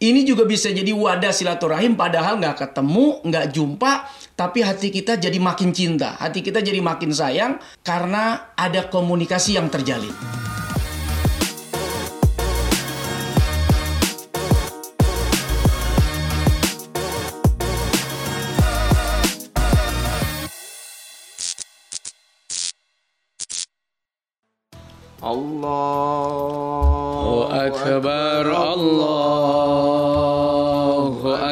Ini juga bisa jadi wadah silaturahim padahal nggak ketemu, nggak jumpa, tapi hati kita jadi makin cinta, hati kita jadi makin sayang karena ada komunikasi yang terjalin. Allah Akbar Allah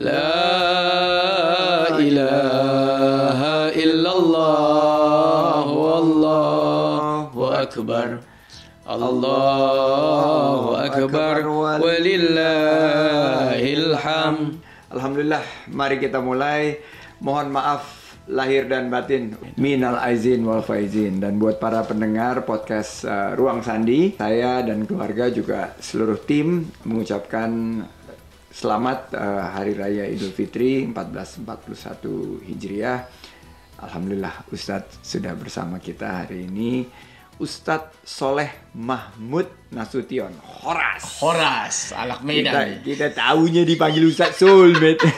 La ilaha illallah Wallahu akbar Allahu akbar Walillahil hamd Alhamdulillah, mari kita mulai. Mohon maaf lahir dan batin. Minal aizin wal faizin. Dan buat para pendengar podcast uh, Ruang Sandi, saya dan keluarga juga seluruh tim mengucapkan selamat uh, Hari Raya Idul Fitri 1441 Hijriah. Alhamdulillah Ustadz sudah bersama kita hari ini. Ustadz Soleh Mahmud Nasution Horas. Horas Alak Kita, Medan kita tahunya dipanggil Ustadz Soulmate.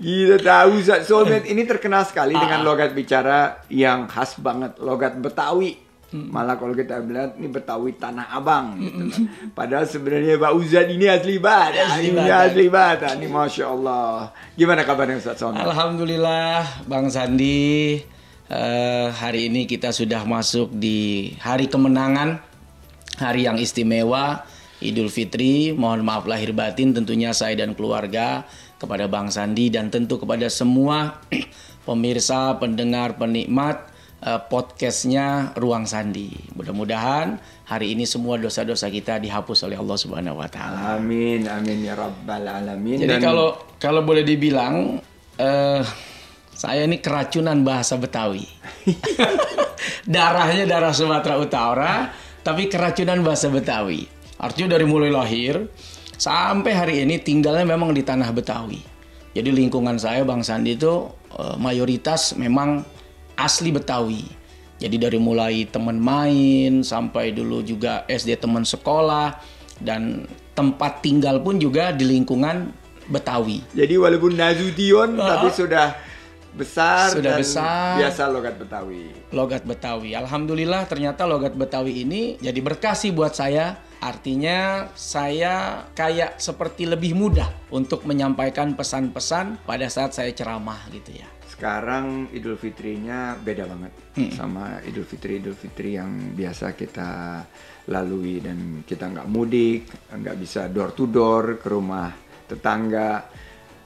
kita tahu Ustadz Soulmate ini terkenal sekali dengan logat bicara yang khas banget, logat Betawi. Malah kalau kita bilang ini Betawi Tanah Abang gitu. Padahal sebenarnya Pak Ustadz ini asli banget. Asli Ini Batak. asli banget. Ini Masya Allah. Gimana kabarnya Ustadz Soulmate? Alhamdulillah Bang Sandi eh, hari ini kita sudah masuk di hari kemenangan hari yang istimewa Idul Fitri mohon maaf lahir batin tentunya saya dan keluarga kepada Bang Sandi dan tentu kepada semua pemirsa pendengar penikmat eh, podcastnya Ruang Sandi mudah-mudahan hari ini semua dosa-dosa kita dihapus oleh Allah Subhanahu Wa Taala Amin, amin ya Rabbal Alamin. jadi Dan- kalau kalau boleh dibilang eh saya ini keracunan bahasa Betawi. Darahnya darah Sumatera Utara, tapi keracunan bahasa Betawi. Artinya dari mulai lahir sampai hari ini tinggalnya memang di tanah Betawi. Jadi lingkungan saya Bang Sandi itu eh, mayoritas memang asli Betawi. Jadi dari mulai teman main sampai dulu juga SD teman sekolah dan tempat tinggal pun juga di lingkungan Betawi. Jadi walaupun Nasution tapi sudah besar Sudah dan besar. biasa logat Betawi. Logat Betawi. Alhamdulillah ternyata logat Betawi ini jadi berkasi buat saya. Artinya saya kayak seperti lebih mudah untuk menyampaikan pesan-pesan pada saat saya ceramah gitu ya. Sekarang Idul Fitrinya beda banget sama Idul Fitri Idul Fitri yang biasa kita lalui dan kita nggak mudik, nggak bisa door to door ke rumah tetangga.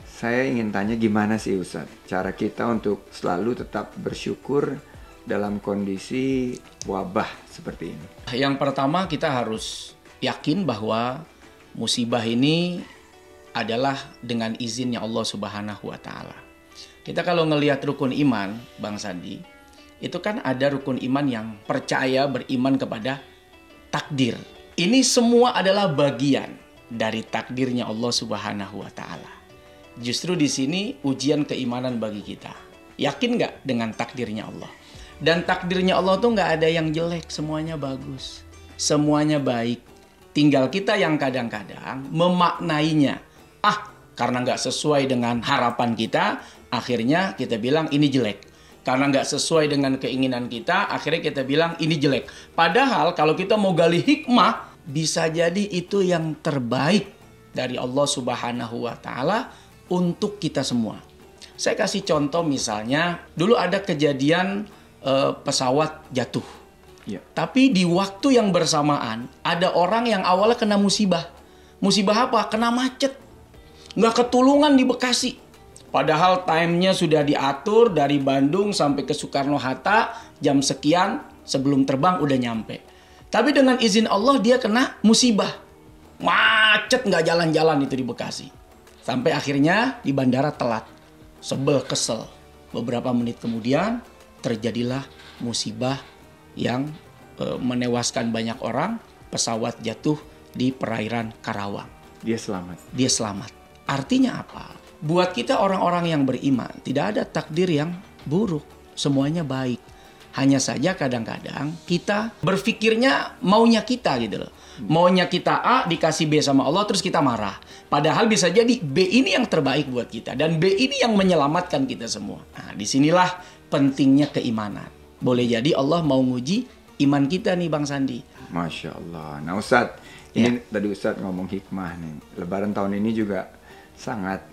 Saya ingin tanya gimana sih Ustadz cara kita untuk selalu tetap bersyukur dalam kondisi wabah seperti ini. Yang pertama kita harus yakin bahwa musibah ini adalah dengan izinnya Allah Subhanahu wa taala. Kita kalau ngelihat rukun iman, Bang Sandi, itu kan ada rukun iman yang percaya beriman kepada takdir. Ini semua adalah bagian dari takdirnya Allah Subhanahu wa taala. Justru di sini ujian keimanan bagi kita. Yakin nggak dengan takdirnya Allah? Dan takdirnya Allah tuh nggak ada yang jelek, semuanya bagus, semuanya baik. Tinggal kita yang kadang-kadang memaknainya. Ah, karena nggak sesuai dengan harapan kita, akhirnya kita bilang ini jelek. Karena nggak sesuai dengan keinginan kita, akhirnya kita bilang ini jelek. Padahal kalau kita mau gali hikmah, bisa jadi itu yang terbaik dari Allah Subhanahu wa taala untuk kita semua. Saya kasih contoh misalnya, dulu ada kejadian eh, pesawat jatuh. Ya. Tapi di waktu yang bersamaan ada orang yang awalnya kena musibah. Musibah apa? Kena macet. Nggak ketulungan di Bekasi. Padahal timenya sudah diatur dari Bandung sampai ke Soekarno-Hatta jam sekian sebelum terbang udah nyampe. Tapi dengan izin Allah dia kena musibah. Macet nggak jalan-jalan itu di Bekasi. Sampai akhirnya di bandara telat. Sebel kesel. Beberapa menit kemudian terjadilah musibah yang e, menewaskan banyak orang. Pesawat jatuh di perairan Karawang. Dia selamat. Dia selamat. Artinya apa? Buat kita orang-orang yang beriman, tidak ada takdir yang buruk. Semuanya baik. Hanya saja kadang-kadang kita berpikirnya maunya kita gitu loh. Maunya kita A dikasih B sama Allah terus kita marah. Padahal bisa jadi B ini yang terbaik buat kita dan B ini yang menyelamatkan kita semua. Nah, di sinilah pentingnya keimanan. Boleh jadi Allah mau nguji iman kita nih Bang Sandi. Masya Allah. Nah Ustadz, ini tadi Ustadz ngomong hikmah nih. Lebaran tahun ini juga sangat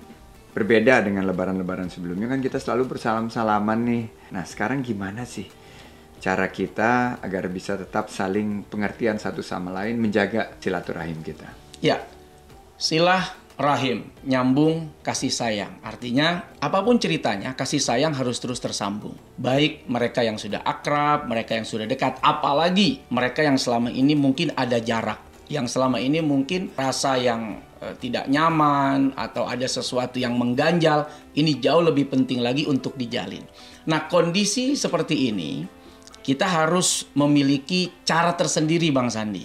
berbeda dengan lebaran-lebaran sebelumnya kan kita selalu bersalam-salaman nih. Nah sekarang gimana sih cara kita agar bisa tetap saling pengertian satu sama lain menjaga silaturahim kita? Ya, silah rahim, nyambung kasih sayang. Artinya apa pun ceritanya, kasih sayang harus terus tersambung. Baik mereka yang sudah akrab, mereka yang sudah dekat, apalagi mereka yang selama ini mungkin ada jarak yang selama ini mungkin rasa yang uh, tidak nyaman atau ada sesuatu yang mengganjal, ini jauh lebih penting lagi untuk dijalin. Nah, kondisi seperti ini kita harus memiliki cara tersendiri Bang Sandi.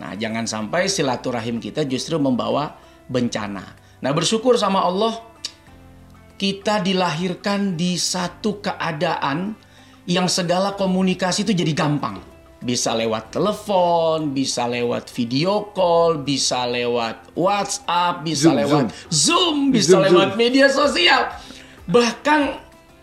Nah, jangan sampai silaturahim kita justru membawa bencana. Nah, bersyukur sama Allah kita dilahirkan di satu keadaan yang segala komunikasi itu jadi gampang bisa lewat telepon, bisa lewat video call, bisa lewat WhatsApp, bisa zoom, lewat Zoom, zoom bisa zoom, lewat zoom. media sosial. Bahkan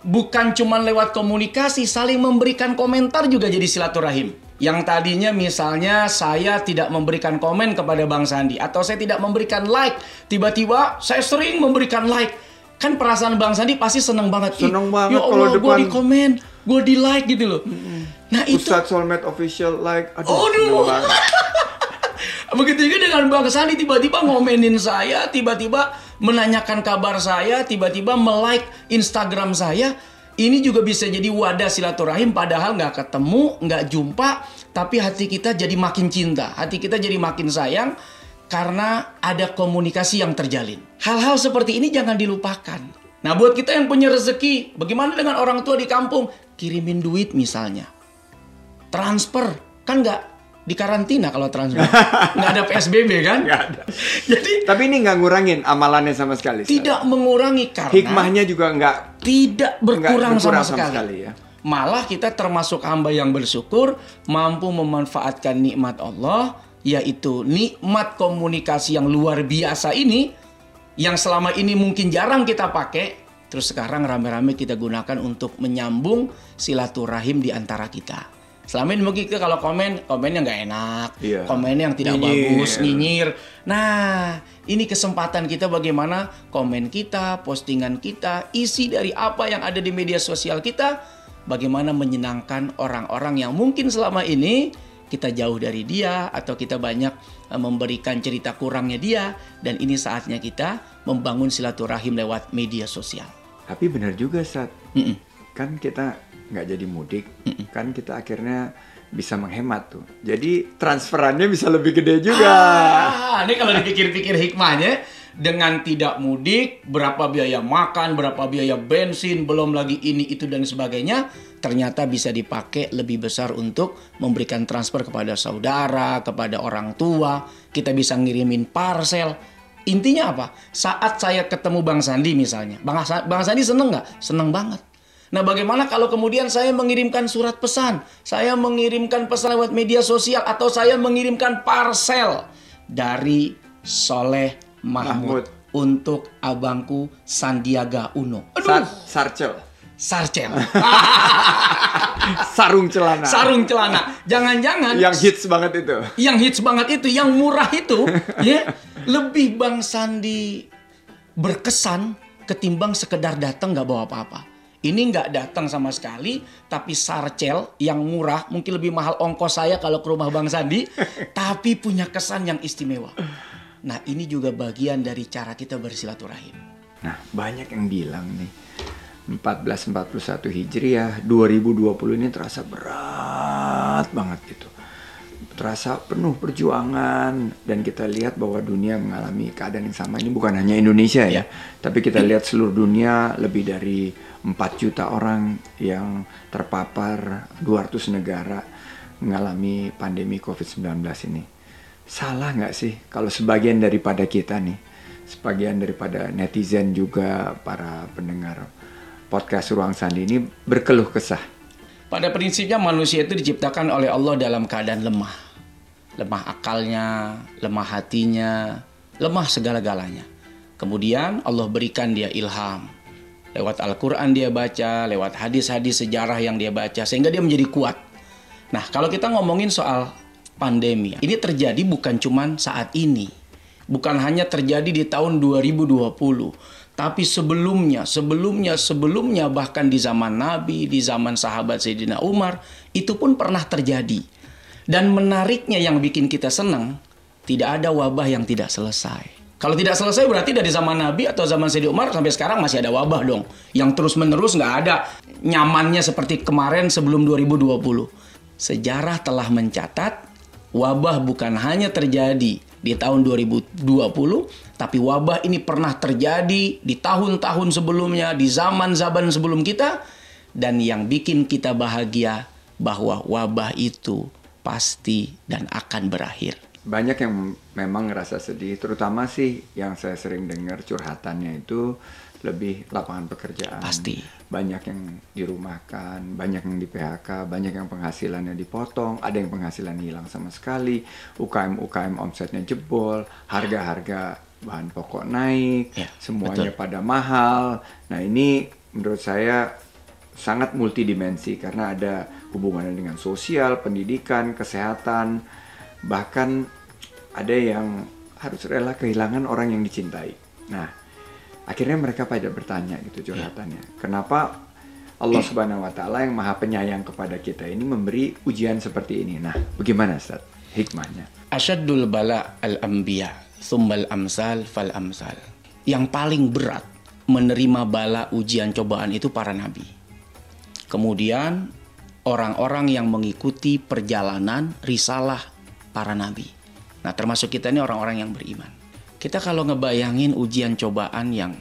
bukan cuma lewat komunikasi, saling memberikan komentar juga jadi silaturahim. Yang tadinya misalnya saya tidak memberikan komen kepada Bang Sandi atau saya tidak memberikan like, tiba-tiba saya sering memberikan like. Kan perasaan Bang Sandi pasti seneng banget. Seneng banget ya Allah, gue di komen, gue di like gitu loh. Nah itu Ustadz Soulmate official like aduh. Aduh. Begitu juga dengan Bang Sandi tiba-tiba ngomenin saya, tiba-tiba menanyakan kabar saya, tiba-tiba melike Instagram saya. Ini juga bisa jadi wadah silaturahim padahal nggak ketemu, nggak jumpa, tapi hati kita jadi makin cinta, hati kita jadi makin sayang karena ada komunikasi yang terjalin. Hal-hal seperti ini jangan dilupakan. Nah buat kita yang punya rezeki, bagaimana dengan orang tua di kampung? Kirimin duit misalnya transfer kan nggak di karantina kalau transfer. Nggak ada psbb kan? Nggak ada. Jadi tapi ini nggak ngurangin amalannya sama sekali tidak mengurangi karena hikmahnya juga nggak tidak berkurang, berkurang sama, sama sekali, sekali ya. malah kita termasuk hamba yang bersyukur mampu memanfaatkan nikmat Allah yaitu nikmat komunikasi yang luar biasa ini yang selama ini mungkin jarang kita pakai terus sekarang rame-rame kita gunakan untuk menyambung silaturahim di antara kita Selama ini mungkin kalau komen, komennya nggak enak, iya. komennya yang tidak nyinyir. bagus, nyinyir. Nah, ini kesempatan kita bagaimana komen kita, postingan kita, isi dari apa yang ada di media sosial kita, bagaimana menyenangkan orang-orang yang mungkin selama ini kita jauh dari dia atau kita banyak eh, memberikan cerita kurangnya dia dan ini saatnya kita membangun silaturahim lewat media sosial. Tapi benar juga saat mm -mm. kan kita nggak jadi mudik, kan kita akhirnya bisa menghemat tuh. Jadi transferannya bisa lebih gede juga. Ah, ini kalau dipikir-pikir hikmahnya dengan tidak mudik, berapa biaya makan, berapa biaya bensin, belum lagi ini itu dan sebagainya, ternyata bisa dipakai lebih besar untuk memberikan transfer kepada saudara, kepada orang tua, kita bisa ngirimin parcel. Intinya apa? Saat saya ketemu Bang Sandi misalnya, Bang, Bang Sandi seneng nggak? Seneng banget Nah, bagaimana kalau kemudian saya mengirimkan surat pesan, saya mengirimkan pesan lewat media sosial, atau saya mengirimkan parcel dari Soleh Mahmud, Mahmud. untuk abangku Sandiaga Uno. Aduh. Sar Sarcel. Sarcel. Sarung celana. Sarung celana. Jangan-jangan yang hits banget itu. Yang hits banget itu, yang murah itu, ya lebih Bang Sandi berkesan ketimbang sekedar datang nggak bawa apa-apa. Ini nggak datang sama sekali, tapi sarcel yang murah, mungkin lebih mahal ongkos saya kalau ke rumah Bang Sandi, tapi punya kesan yang istimewa. Nah ini juga bagian dari cara kita bersilaturahim. Nah banyak yang bilang nih, 1441 Hijriah 2020 ini terasa berat banget gitu. Terasa penuh perjuangan dan kita lihat bahwa dunia mengalami keadaan yang sama ini bukan hanya Indonesia ya, Ya. tapi kita lihat seluruh dunia lebih dari 4 juta orang yang terpapar 200 negara mengalami pandemi COVID-19 ini. Salah nggak sih kalau sebagian daripada kita nih, sebagian daripada netizen juga para pendengar podcast Ruang Sandi ini berkeluh kesah Pada prinsipnya manusia itu diciptakan oleh Allah dalam keadaan lemah. Lemah akalnya, lemah hatinya, lemah segala-galanya. Kemudian Allah berikan dia ilham. Lewat Al-Quran dia baca, lewat hadis-hadis sejarah yang dia baca, sehingga dia menjadi kuat. Nah, kalau kita ngomongin soal pandemi, ini terjadi bukan cuman saat ini. Bukan hanya terjadi di tahun 2020, tapi sebelumnya, sebelumnya, sebelumnya bahkan di zaman Nabi, di zaman sahabat Sayyidina Umar, itu pun pernah terjadi. Dan menariknya yang bikin kita senang, tidak ada wabah yang tidak selesai. Kalau tidak selesai berarti dari zaman Nabi atau zaman Sayyidina Umar sampai sekarang masih ada wabah dong. Yang terus menerus nggak ada nyamannya seperti kemarin sebelum 2020. Sejarah telah mencatat wabah bukan hanya terjadi di tahun 2020, tapi wabah ini pernah terjadi di tahun-tahun sebelumnya, di zaman-zaman sebelum kita, dan yang bikin kita bahagia bahwa wabah itu pasti dan akan berakhir. banyak yang memang ngerasa sedih, terutama sih yang saya sering dengar curhatannya itu lebih lapangan pekerjaan. Pasti. Banyak yang dirumahkan, banyak yang di PHK, banyak yang penghasilannya dipotong, ada yang penghasilan hilang sama sekali, UKM-UKM omsetnya jebol, harga-harga bahan pokok naik, Ya, semuanya betul. pada mahal. Nah ini menurut saya sangat multidimensi karena ada hubungannya dengan sosial, pendidikan, kesehatan, bahkan ada yang harus rela kehilangan orang yang dicintai. Nah, akhirnya mereka pada bertanya gitu curhatannya, kenapa Allah Subhanahu Wa Taala yang Maha Penyayang kepada kita ini memberi ujian seperti ini. Nah, bagaimana Ustaz hikmahnya? Asyaddul bala al-anbiya, sumbal amsal fal amsal. Yang paling berat menerima bala ujian cobaan itu para nabi. Kemudian orang-orang yang mengikuti perjalanan risalah para nabi. Nah, termasuk kita ini orang-orang yang beriman. Kita kalau ngebayangin ujian cobaan yang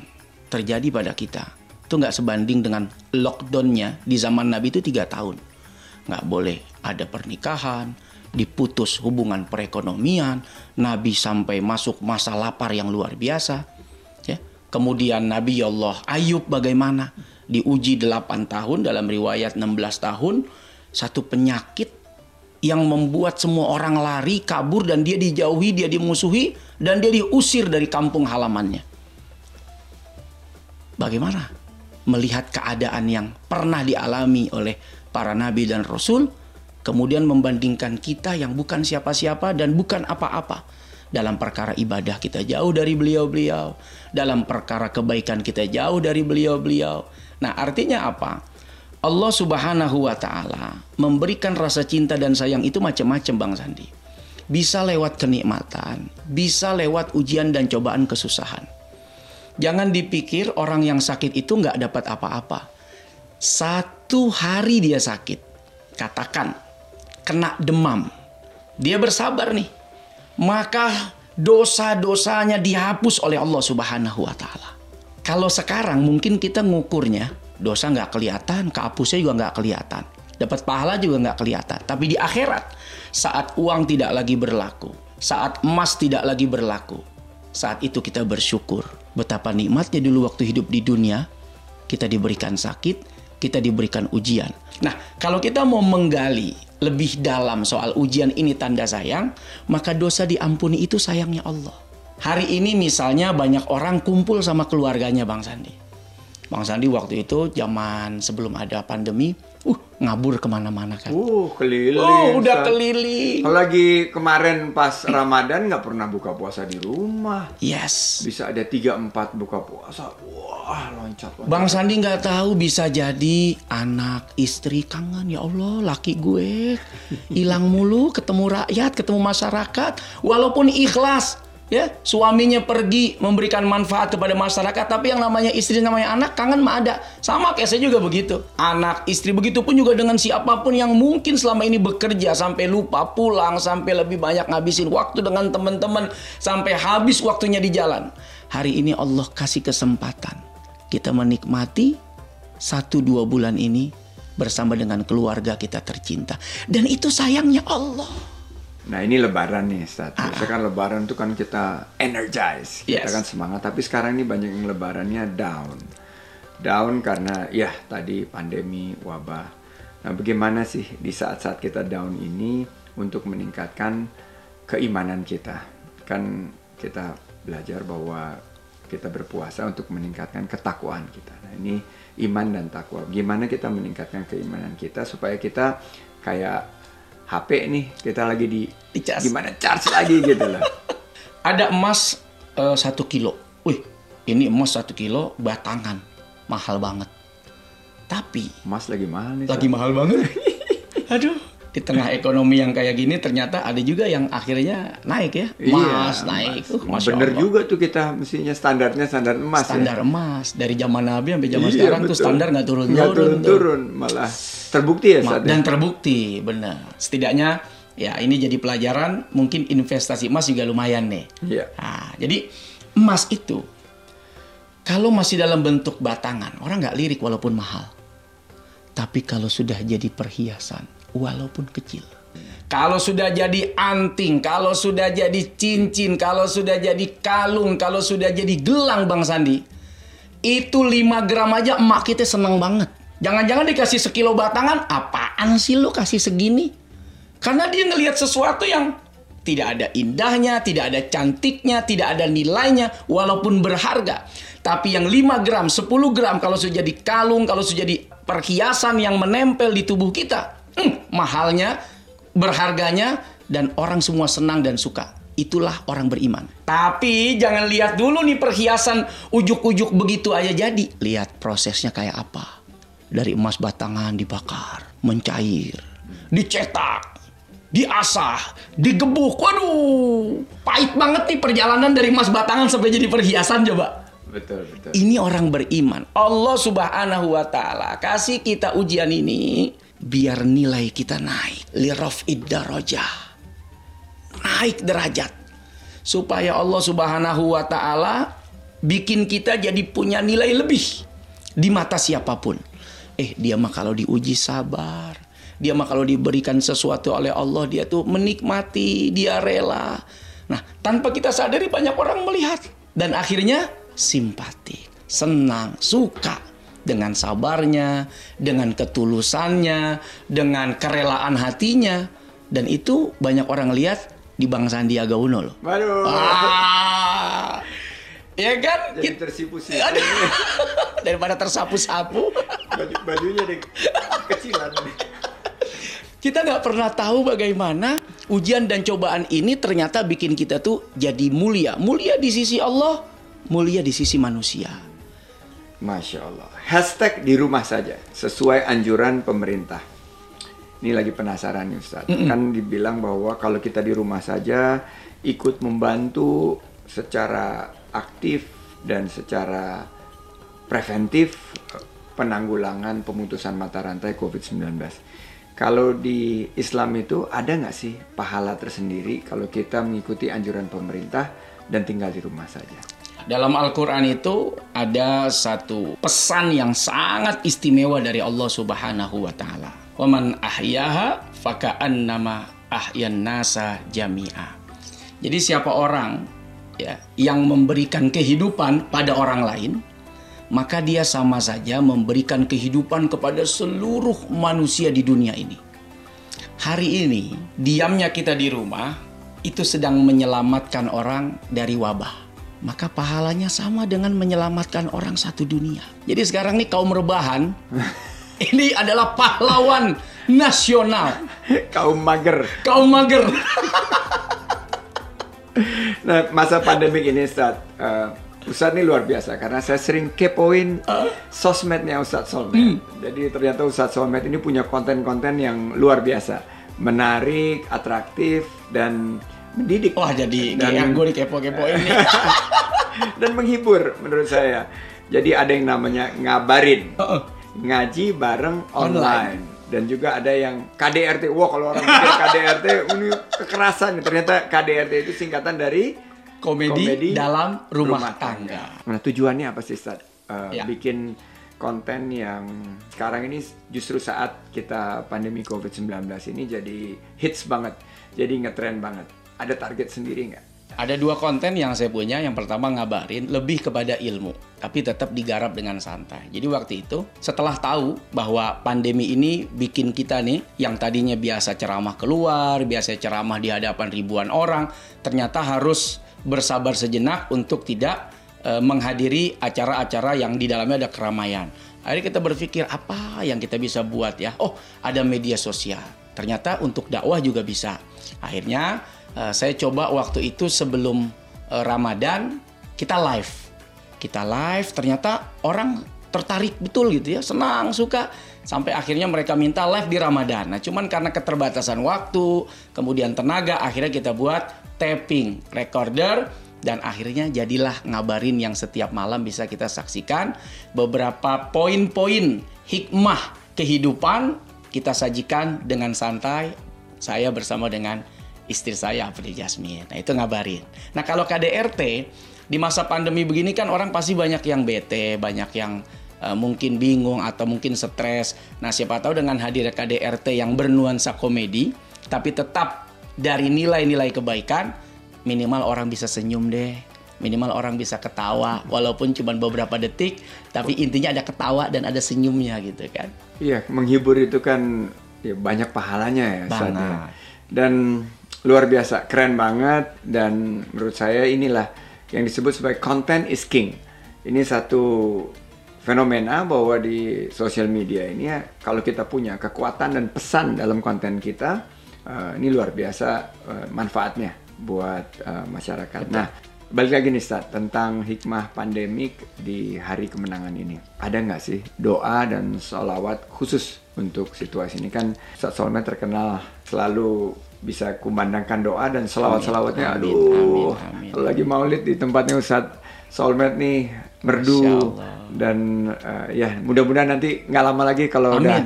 terjadi pada kita, itu nggak sebanding dengan lockdownnya di zaman Nabi itu tiga tahun. Nggak boleh ada pernikahan, diputus hubungan perekonomian, Nabi sampai masuk masa lapar yang luar biasa. Ya. Kemudian Nabi Allah Ayub bagaimana? Diuji 8 tahun dalam riwayat 16 tahun, satu penyakit yang membuat semua orang lari, kabur dan dia dijauhi, dia dimusuhi dan dia diusir dari kampung halamannya. Bagaimana melihat keadaan yang pernah dialami oleh para nabi dan rasul, kemudian membandingkan kita yang bukan siapa-siapa dan bukan apa-apa. Dalam perkara ibadah kita jauh dari beliau-beliau, dalam perkara kebaikan kita jauh dari beliau-beliau. Nah, artinya apa? Allah Subhanahu wa taala memberikan rasa cinta dan sayang itu macam-macam Bang Sandi. Bisa lewat kenikmatan, bisa lewat ujian dan cobaan kesusahan. Jangan dipikir orang yang sakit itu nggak dapat apa-apa. Satu hari dia sakit, katakan kena demam, dia bersabar nih, maka dosa-dosanya dihapus oleh Allah Subhanahu wa Ta'ala. Kalau sekarang mungkin kita ngukurnya dosa nggak kelihatan, kehapusnya juga nggak kelihatan, dapat pahala juga nggak kelihatan. Tapi di akhirat, saat uang tidak lagi berlaku, saat emas tidak lagi berlaku, saat itu kita bersyukur betapa nikmatnya dulu waktu hidup di dunia kita diberikan sakit, kita diberikan ujian. Nah, kalau kita mau menggali lebih dalam soal ujian ini tanda sayang, maka dosa diampuni itu sayangnya Allah. Hari ini misalnya banyak orang kumpul sama keluarganya Bang Sandi. Bang Sandi waktu itu zaman sebelum ada pandemi, uh ngabur ke mana-mana kan. Uh, keliling. Oh, udah keliling. Kalau lagi kemarin pas Ramadan nggak pernah buka puasa di rumah. Yes. Bisa ada 3 4 buka puasa. Wah, loncat loncat. Bang Sandi nggak tahu bisa jadi anak istri kangen ya Allah laki gue hilang mulu ketemu rakyat ketemu masyarakat walaupun ikhlas ya suaminya pergi memberikan manfaat kepada masyarakat tapi yang namanya istri namanya anak kangen mah ada. Sama kayak saya juga begitu. Anak istri begitu pun juga dengan siapa pun yang mungkin selama ini bekerja sampai lupa pulang sampai lebih banyak ngabisin waktu dengan teman-teman sampai habis waktunya di jalan. Hari ini Allah kasih kesempatan kita menikmati satu dua bulan ini bersama dengan keluarga kita tercinta. Dan itu sayangnya Allah Nah ini lebaran nih Ustaz. Biasa kan lebaran tuh kan kita energize, kita Yes. kan semangat. Tapi sekarang ini banyak yang lebarannya down. Down karena ya tadi pandemi, wabah. Nah bagaimana sih di saat-saat kita down ini untuk meningkatkan keimanan kita? Kan kita belajar bahwa kita berpuasa untuk meningkatkan ketakwaan kita. Nah ini iman dan takwa. Gimana kita meningkatkan keimanan kita supaya kita kayak HP nih kita lagi di Dicas. gimana charge lagi gitu loh. ada emas eh, satu kilo. Wih, ini emas satu kilo batangan, mahal banget. Tapi Mas lagi mahal nih. lagi mahal banget. Aduh, di tengah ekonomi yang kayak gini ternyata ada juga yang akhirnya naik ya. Emas naik. Iya, emas. Uh, Masya Bener Allah. juga tuh kita mestinya standarnya standar emas Standar ya. emas dari zaman Nabi sampai zaman Iya, sekarang tuh betul. standar nggak turun-turun. Nggak tuh. turun-turun, malah terbukti ya Ma- saat dan terbukti benar. Setidaknya ya ini jadi pelajaran mungkin investasi emas juga lumayan nih. Iya. Nah, jadi emas itu kalau masih dalam bentuk batangan, orang nggak lirik walaupun mahal. Tapi kalau sudah jadi perhiasan, walaupun kecil. Kalau sudah jadi anting, kalau sudah jadi cincin, kalau sudah jadi kalung, kalau sudah jadi gelang Bang Sandi, itu 5 gram aja emak kita seneng banget. Jangan-jangan dikasih sekilo batangan, apaan sih lu kasih segini? Karena dia ngelihat sesuatu yang tidak ada indahnya, tidak ada cantiknya, tidak ada nilainya, walaupun berharga. Tapi yang 5 gram, 10 gram, kalau sudah jadi kalung, kalau sudah jadi perhiasan yang menempel di tubuh kita, hmm, mahalnya, berharganya, dan orang semua senang dan suka. Itulah orang beriman. Tapi jangan lihat dulu nih perhiasan ujuk-ujuk begitu aja jadi. Lihat prosesnya kayak apa. Dari emas batangan dibakar, mencair, dicetak, diasah, digebuk. Waduh, pahit banget nih perjalanan dari emas batangan sampai jadi perhiasan coba. Betul, betul. Ini orang beriman. Allah Subhanahu wa taala kasih kita ujian ini biar nilai kita naik. Lirafid darajah. Naik derajat. Supaya Allah Subhanahu wa taala bikin kita jadi punya nilai lebih di mata siapa pun. Eh, dia mah kalau diuji sabar. Dia mah kalau diberikan sesuatu oleh Allah dia tuh menikmati, dia rela. Nah, tanpa kita sadari banyak orang melihat dan akhirnya simpati, senang, suka dengan sabarnya, dengan ketulusannya, dengan kerelaan hatinya dan itu banyak orang lihat di Bang Sandiaga Uno loh. Waduh. Ah, ya kan? Jadi Kita- tersipu sih. Aduh. Daripada tersapu-sapu, Baju bajunya deh kecilan kita nggak pernah tahu bagaimana ujian dan cobaan ini ternyata bikin kita tuh jadi mulia. Mulia di sisi Allah, mulia di sisi manusia. Masya Allah. Hashtag di rumah saja sesuai anjuran pemerintah. Ini lagi penasaran nih Ustaz. Kan dibilang bahwa kalau kita di rumah saja ikut membantu secara aktif dan secara preventif penanggulangan pemutusan mata rantai COVID-19. Kalau di Islam itu ada nggak sih pahala tersendiri kalau kita mengikuti anjuran pemerintah dan tinggal di rumah saja? Dalam Al-Quran itu ada satu pesan yang sangat istimewa dari Allah Subhanahu wa Ta'ala. Waman ahyaha faka'an nama ahyan nasa jami'a. Jadi siapa orang ya yang memberikan kehidupan pada orang lain, maka dia sama saja memberikan kehidupan kepada seluruh manusia di dunia ini. Hari ini, diamnya kita di rumah itu sedang menyelamatkan orang dari wabah. Maka pahalanya sama dengan menyelamatkan orang satu dunia. Jadi sekarang nih kaum rebahan ini adalah pahlawan nasional. Kaum mager. Kaum mager. Nah, masa pandemik ini Ustaz, eh, Ustaz ini luar biasa karena saya sering kepoin sosmednya Ustaz Solmed. Jadi ternyata Ustaz Solmed ini punya konten-konten yang luar biasa, menarik, atraktif dan mendidik Wah jadi Dan- dan gue dikepo-kepoin nih. dan menghibur menurut saya. Jadi ada yang namanya ngabarin, ngaji bareng online. Online. Dan juga ada yang KDRT. Wah kalau orang pikir KDRT ini kekerasan. Ternyata KDRT itu singkatan dari Komedi, dalam rumah, tangga. Nah tujuannya apa sih Stad? Eh, Ya. Bikin konten yang sekarang ini justru saat kita pandemi COVID-19 ini jadi hits banget. Jadi ngetren banget. Ada target sendiri nggak? Ada dua konten yang saya punya. Yang pertama ngabarin lebih kepada ilmu, tapi tetap digarap dengan santai. Jadi waktu itu setelah tahu bahwa pandemi ini bikin kita nih yang tadinya biasa ceramah keluar, biasa ceramah di hadapan ribuan orang, ternyata harus bersabar sejenak untuk tidak eh, menghadiri acara-acara yang di dalamnya ada keramaian. Akhirnya kita berpikir apa yang kita bisa buat ya? Oh, ada media sosial. Ternyata untuk dakwah juga bisa. Akhirnya eh, saya coba waktu itu sebelum eh, Ramadan kita live. Kita live ternyata orang tertarik betul gitu ya, senang, suka sampai akhirnya mereka minta live di Ramadan. Nah, cuman karena keterbatasan waktu, kemudian tenaga, akhirnya kita buat tapping recorder dan akhirnya jadilah ngabarin yang setiap malam bisa kita saksikan beberapa poin-poin hikmah kehidupan kita sajikan dengan santai saya bersama dengan istri saya April Jasmine. Nah, itu ngabarin. Nah, kalau KDRT di masa pandemi begini kan orang pasti banyak yang bete, banyak yang eh, mungkin bingung atau mungkin stres. Nah, siapa tahu dengan hadirnya KDRT yang bernuansa komedi tapi tetap dari nilai-nilai kebaikan minimal orang bisa senyum deh. Minimal orang bisa ketawa walaupun cuma beberapa detik tapi intinya ada ketawa dan ada senyumnya gitu kan. Iya, menghibur itu kan ya, banyak pahalanya ya. Ya. Banget. Dan luar biasa, keren banget. Dan menurut saya inilah yang disebut sebagai content is king. Ini satu fenomena bahwa di sosial media ini ya, kalau kita punya kekuatan dan pesan dalam konten kita, eh, ini luar biasa eh, manfaatnya buat eh, masyarakat. Nah, balik lagi nih Stad, tentang hikmah pandemik di hari kemenangan ini. Ada nggak sih doa dan sholawat khusus untuk situasi ini? Kan Ustadz Solmed terkenal selalu bisa kumandangkan doa dan selawat-selawatnya. Amin, Aduh, amin, amin. kalau lagi maulid di tempatnya Ustadz Solmed nih merdu dan eh, ya mudah-mudahan nanti nggak lama lagi kalau Amin. udah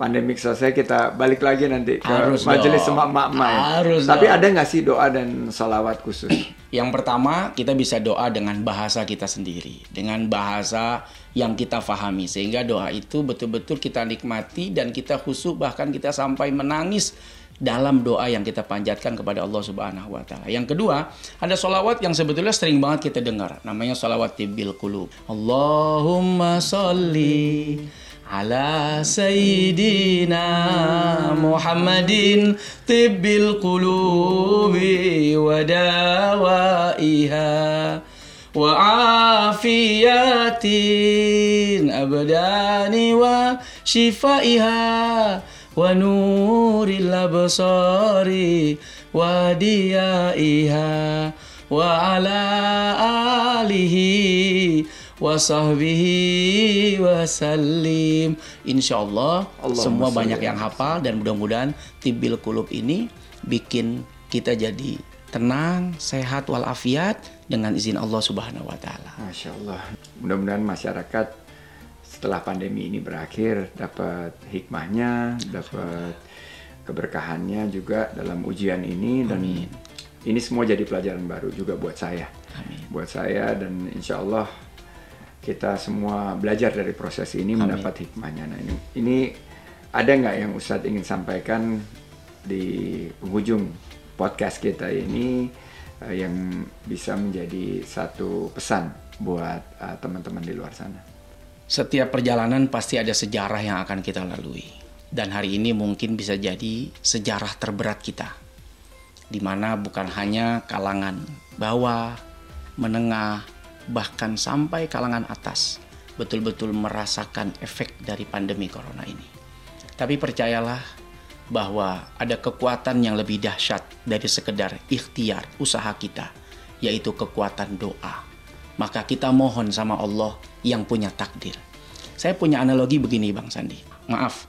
pandemik selesai kita balik lagi nanti ke Harus majelis dong. emak emak ya. Harus Tapi dong. ada nggak sih doa dan salawat khusus? Yang pertama, kita bisa doa dengan bahasa kita sendiri, dengan bahasa yang kita fahami, sehingga doa itu betul-betul kita nikmati dan kita khusyuk, bahkan kita sampai menangis dalam doa yang kita panjatkan kepada Allah Subhanahu wa Ta'ala. Yang kedua, ada solawat yang sebetulnya sering banget kita dengar, namanya solawat tibil kulub. Allahumma sholli ala sayyidina Muhammadin tibbil qulubi wa dawaiha wa afiyatin abdani wa shifaiha wa nuril absari wa diyaiha wa ala alihi wa sahbihi wa sallim. Insya Allah Allahumma semua banyak yang hafal dan mudah-mudahan tibil kulub ini bikin kita jadi tenang, sehat walafiat dengan izin Allah Subhanahu wa taala. Masya Allah. Mudah-mudahan masyarakat setelah pandemi ini berakhir dapat hikmahnya, dapat keberkahannya juga dalam ujian ini dan ini semua jadi pelajaran baru juga buat saya. Amin. Buat saya dan insya Allah kita semua belajar dari proses ini mendapat hikmahnya. Nah ini, ini ada nggak yang Ustadz ingin sampaikan di penghujung podcast kita ini eh, yang bisa menjadi satu pesan buat eh, teman-teman di luar sana? Setiap perjalanan pasti ada sejarah yang akan kita lalui. Dan hari ini mungkin bisa jadi sejarah terberat kita. Di mana bukan hanya kalangan bawah, menengah, bahkan sampai kalangan atas betul-betul merasakan efek dari pandemi corona ini. Tapi percayalah bahwa ada kekuatan yang lebih dahsyat dari sekedar ikhtiar usaha kita, yaitu kekuatan doa. Maka kita mohon sama Allah yang punya takdir. Saya punya analogi begini Bang Sandi. Maaf,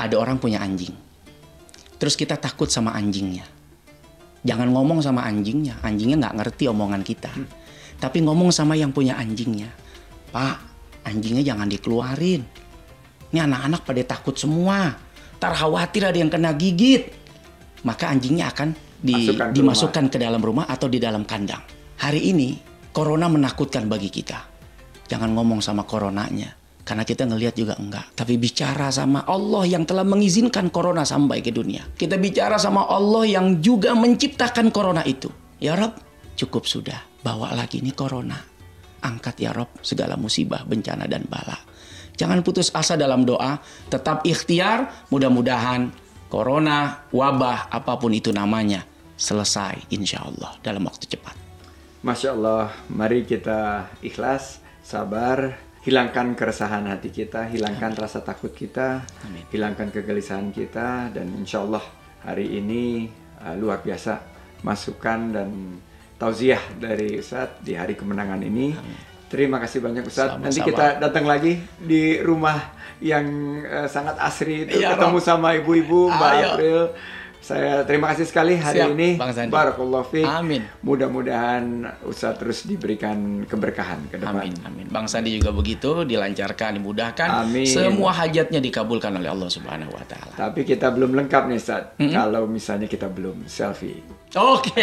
ada orang punya anjing. Terus kita takut sama anjingnya. Jangan ngomong sama anjingnya, anjingnya nggak ngerti omongan kita. Tapi ngomong sama yang punya anjingnya. Pak, anjingnya jangan dikeluarin. Ini anak-anak pada takut semua. Tar khawatir ada yang kena gigit. Maka anjingnya akan di- Masukkan ke dimasukkan ke dalam rumah atau di dalam kandang. Hari ini, corona menakutkan bagi kita. Jangan ngomong sama coronanya. Karena kita ngelihat juga enggak. Tapi bicara sama Allah yang telah mengizinkan corona sampai ke dunia. Kita bicara sama Allah yang juga menciptakan corona itu. Ya Rob, cukup sudah. Bawa lagi nih corona. Angkat ya Rob segala musibah, bencana dan bala. Jangan putus asa dalam doa. Tetap ikhtiar. Mudah-mudahan corona, wabah, apa pun itu namanya. Selesai insya Allah dalam waktu cepat. Masya Allah, mari kita ikhlas, sabar, hilangkan keresahan hati kita, hilangkan rasa takut kita, Amin. hilangkan kegelisahan kita, dan insya Allah hari ini uh, luar biasa masukan dan tauziah dari Ustadz di hari kemenangan ini. Terima kasih banyak. Nanti Sama-sama. kita datang lagi di rumah yang uh, sangat asri itu Iya, ketemu Rob. sama ibu-ibu Mbak Ayo. April. Saya terima kasih sekali hari Siap, ini. Bang Sandi. Barakallahu fiik. Amin. Mudah-mudahan Ustadz terus diberikan keberkahan ke depan. Amin, amin. Bang Sandi juga begitu, dilancarkan, dimudahkan. Amin. Semua hajatnya dikabulkan oleh Allah Subhanahu wa taala. Tapi kita belum lengkap nih Ustadz. Kalau misalnya kita belum selfie. Oke.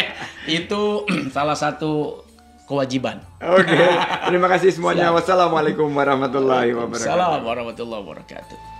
Itu salah satu kewajiban. Oke, terima kasih semuanya. Wassalamualaikum warahmatullahi wabarakatuh. Assalamualaikum warahmatullahi wabarakatuh.